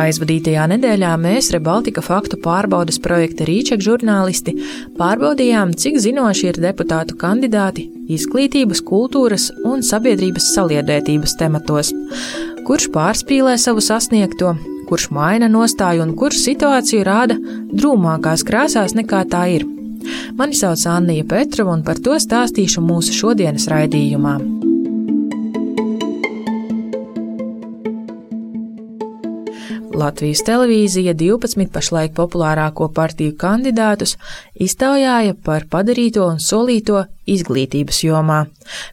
Aizvadītajā nedēļā mēs Rebaltika faktu pārbaudas projekta Rīčak žurnālisti pārbaudījām, cik zinoši ir deputātu kandidāti izglītības, kultūras un sabiedrības saliedētības tematos. Kurš pārspīlē savu sasniegto, kurš maina nostāju un kurš situāciju rāda drūmākās krāsās nekā tā ir. Mani sauc Anija Petrova un par to stāstīšu mūsu šodienas raidījumā. Latvijas televīzija 12 pašlaik populārāko partiju kandidātus iztaujāja par padarīto un solīto izglītības jomā.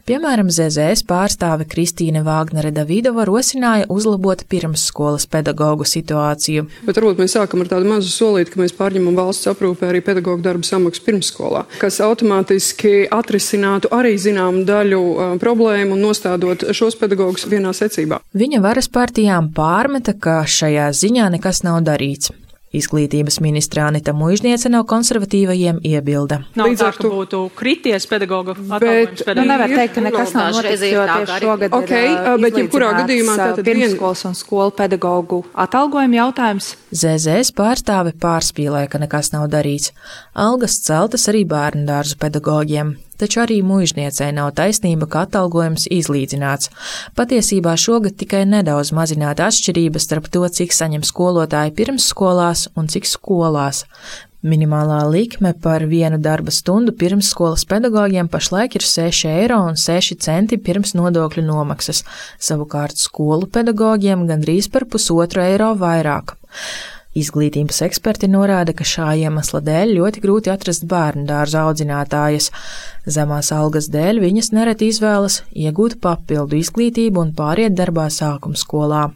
Piemēram, ZZS pārstāve Kristīne Vāgnere Davidova rosināja uzlabot pirmsskolas pedagoģu situāciju. Bet varbūt mēs sākam ar tādu mazu solīti, ka mēs pārņemam valsts aprūpē arī pedagoģu darbu samaksu pirmsskolā, kas automātiski atrisinātu arī zināmu daļu problēmu un nostādot šos pedagogus vienā secībā. Viņa varas partijām pārmeta, ka šajā ziņā nekas nav darīts. Izglītības ministra Anita Mužniece no konservatīvajiem iebilda. Nav Līdz tā, ka tu... būtu krities pedagogu bet, nu, nevar teikt, ka nekas nav noticis, jo tieši šogad okay, ir bet jebkurā gadījumā tātad pirmskolas un skolu pedagogu atalgojuma jautājums. ZZS pārstāve pārspīlē, ka nekas nav darīts. Algas celtas arī bērnu dārzu pedagogiem taču arī mužniecei nav taisnība, ka atalgojums izlīdzināts. Patiesībā šogad tikai nedaudz mazināta atšķirības starp to, cik saņem skolotāji pirmsskolās un cik skolās. Minimālā likme par vienu darba stundu pirmsskolas pedagogiem pašlaik ir 6 eiro un 6 centi pirms nodokļu nomaksas, savukārt skolu pedagogiem gandrīz par pusotru eiro vairāk. Izglītības eksperti norāda, ka šā iemesla dēļ ļoti grūti atrast bērnu dārza audzinātājas. Zemās algas dēļ viņas nereti izvēlas iegūt papildu izglītību un pāriet darbā sākuma skolā.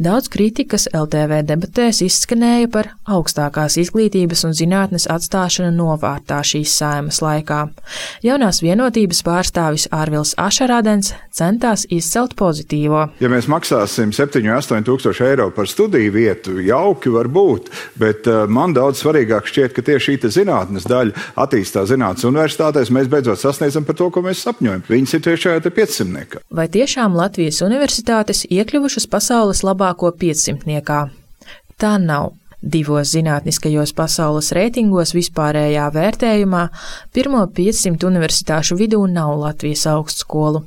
Daudz kritikas LTV debatēs izskanēja par augstākās izglītības un zinātnes atstāšanu novārtā šīs saimas laikā. Jaunās vienotības pārstāvis Ārvils Ašarādens centās izcelt pozitīvo. Ja mēs maksāsim 7-8 tūkstoši eiro par studiju vietu, jauki var būt, bet uh, man daudz svarīgāk šķiet, ka tieši šī zinātnes daļa attīstās zinātnes universitātēs, mēs beidzot sasniedzam par to, ko mēs sapņojam. Viņas ir tieši šajā 500. Vai tiešām Latvijas universitātes iekļuvušas pasaules labā labāko 500. Tā nav. Divos zinātniskajos pasaules reitingos vispārējā vērtējumā pirmo 500 universitāšu vidū nav Latvijas augstskolu.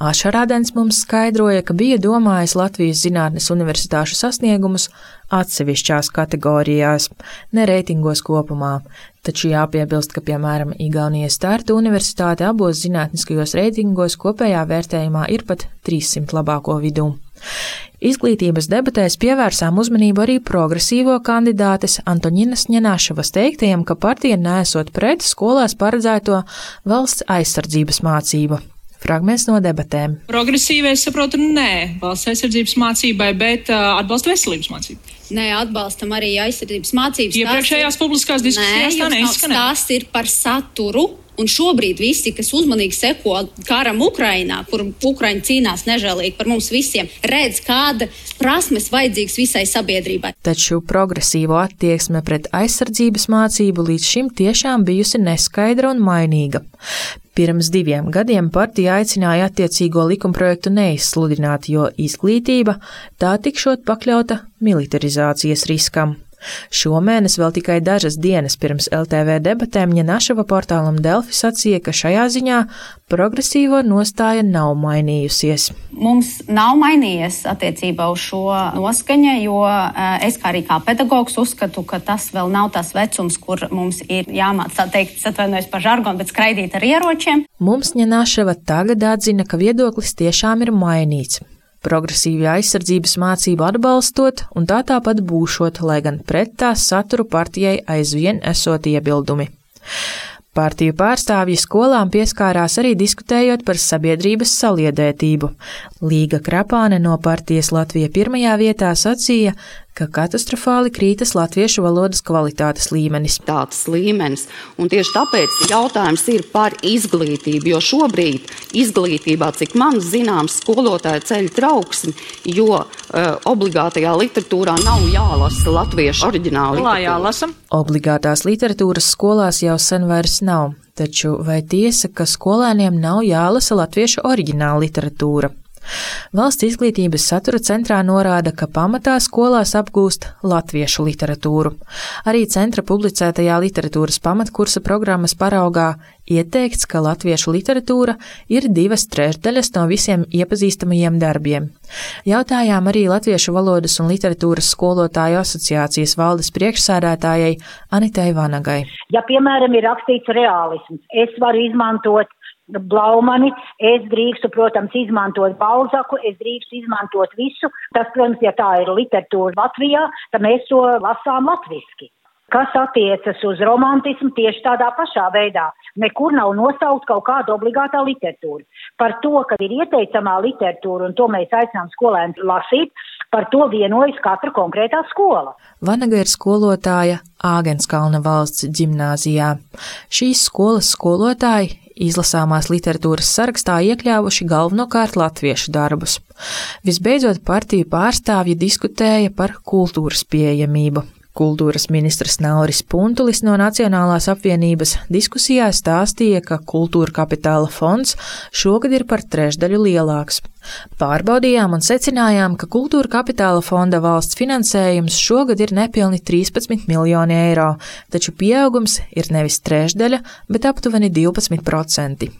Ašarādens mums skaidroja, ka bija domājis Latvijas zinātnes universitāšu sasniegumus atsevišķās kategorijās, ne reitingos kopumā, taču jāpiebilst, ka, piemēram, Igaunijas starta universitāte abos zinātniskajos reitingos kopējā vērtējumā ir pat 300 labāko vidū. Izglītības debatēs pievērsām uzmanību arī progresīvo kandidātes Antoninas Ņenāšavas teiktajam, ka partija nesot pret skolās paredzēto valsts aizsardzības mācību. Fragments no debatēm. Progresīvais saprotu, nē, valsts aizsardzības mācībai, bet uh, atbalsta veselības mācību. Nē, atbalstam arī aizsardzības mācības. Iepriekšējās publiskās diskusijās tā neizskanēja. Tas ir par saturu Un šobrīd visi, kas uzmanīgi seko karam Ukrajinā, kur Ukraiņi cīnās nežēlīgi par mums visiem, redz, kāda prasmes vajadzīgas visai sabiedrībai. Taču progresīvo attieksme pret aizsardzības mācību līdz šim tiešām bijusi neskaidra un mainīga. Pirms diviem gadiem partija aicināja attiecīgo likumprojektu neizsludināt, jo izglītība tā tikšot pakļauta militarizācijas riskam. Šomēnes vēl tikai dažas dienas pirms LTV debatēm Ņenašava portālam Delfi sacīja, ka šajā ziņā progresīvo nostāja nav mainījusies. Mums nav mainījies attiecībā uz šo noskaņu, jo eh, es kā arī kā pedagogs uzskatu, ka tas vēl nav tas vecums, kur mums ir jāmāc tā teikt, atvainojos par žargonu, bet skraidīt ar ieročiem. Mums Ņenašava tagad atzina, ka viedoklis tiešām ir mainīts progresīvi aizsardzības mācību atbalstot, un tā tāpat būšot, lai gan pret tās saturu partijai aizvien esot iebildumi. Partiju pārstāvji skolām pieskārās arī diskutējot par sabiedrības saliedētību. Līga Krapāne no partijas Latvija pirmajā vietā sacīja, ka katastrofāli krītas latviešu valodas kvalitātes līmenis. Tāds līmenis, un tieši tāpēc jautājums ir par izglītību, jo šobrīd izglītībā, cik man zināms, skolotāja ceļ trauksmi, jo uh, obligātajā literatūrā nav jālasa latviešu oriģināli. Obligātās literatūras skolās jau sen vairs nav, taču vai tiesa, ka skolēniem nav jālasa latviešu oriģināla literatūra? Valsts izglītības satura centrā norāda, ka pamatā skolās apgūst latviešu literatūru. Arī centra publicētajā literatūras pamatkursa programmas paraugā ieteikts, ka latviešu literatūra ir divas trešdaļas no visiem iepazīstamajiem darbiem. Jautājām arī Latviešu valodas un literatūras skolotāju asociācijas valdes priekšsēdētājai Anitai Vanagai. Ja, piemēram, ir rakstīts reālisms, es varu izmantot Blaumani, es drīkstu, protams, izmantot Balzaku, es drīkstu izmantot visu. Tas, protams, ja tā ir literatūra Latvijā, tad mēs to lasām latviski. Kas attiecas uz romantismu tieši tādā pašā veidā. Nekur nav nosaukt kaut kāda obligātā literatūra. Par to, ka ir ieteicamā literatūra, un to mēs aicinām skolēnus lasīt, par to vienojas katra konkrētā skola. Vanaga ir skolotāja Āgenskalna valsts ģimnāzijā. Šīs skolas skolotāji izlasāmās literatūras sarakstā iekļāvuši galvenokārt latviešu darbus. Visbeidzot, partiju pārstāvji diskutēja par kultūras pieejamību. Kultūras ministrs Nauris Puntulis no Nacionālās apvienības diskusijā stāstīja, ka kultūra kapitāla fonds šogad ir par trešdaļu lielāks. Pārbaudījām un secinājām, ka kultūra kapitāla fonda valsts finansējums šogad ir nepilni 13 miljoni eiro, taču pieaugums ir nevis trešdaļa, bet aptuveni 12%.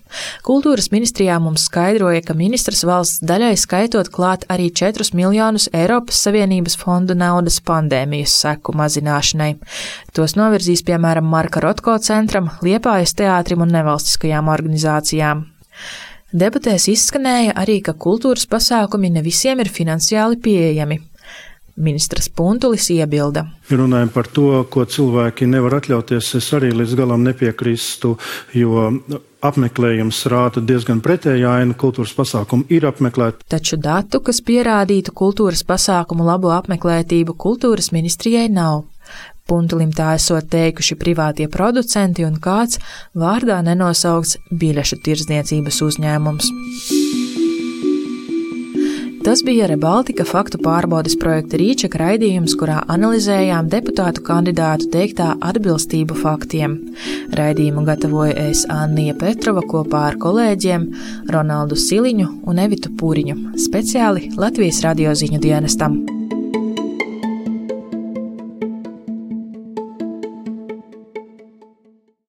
Kultūras ministrijā mums skaidroja, ka ministrs valsts daļai skaitot klāt arī 4 miljonus Eiropas Savienības fondu naudas pandēmijas seku mazināšanai. Tos novirzīs piemēram Marka Rotko centram, Liepājas teātrim un nevalstiskajām organizācijām. Debatēs izskanēja arī, ka kultūras pasākumi ne visiem ir finansiāli pieejami. Ministrs Puntulis iebilda. Ja runājam par to, ko cilvēki nevar atļauties, es arī līdz galam nepiekrīstu, jo apmeklējums rāda diezgan pretēju ainu. Kultūras pasākumu ir apmeklēti. Taču datu, kas pierādītu kultūras pasākumu labo apmeklētību, kultūras ministrijai nav. Puntulim tā esot teikuši privātie producenti un kāds vārdā nenosaukts biļešu tirdzniecības uzņēmums. Tas bija Rebaltika faktu pārbaudes projekta Rīčeka raidījums, kurā analizējām deputātu kandidātu teiktā atbilstību faktiem. Raidījumu gatavoja es Annija Petrova kopā ar kolēģiem Ronaldu Siliņu un Evitu Pūriņu, speciāli Latvijas radio ziņu dienestam.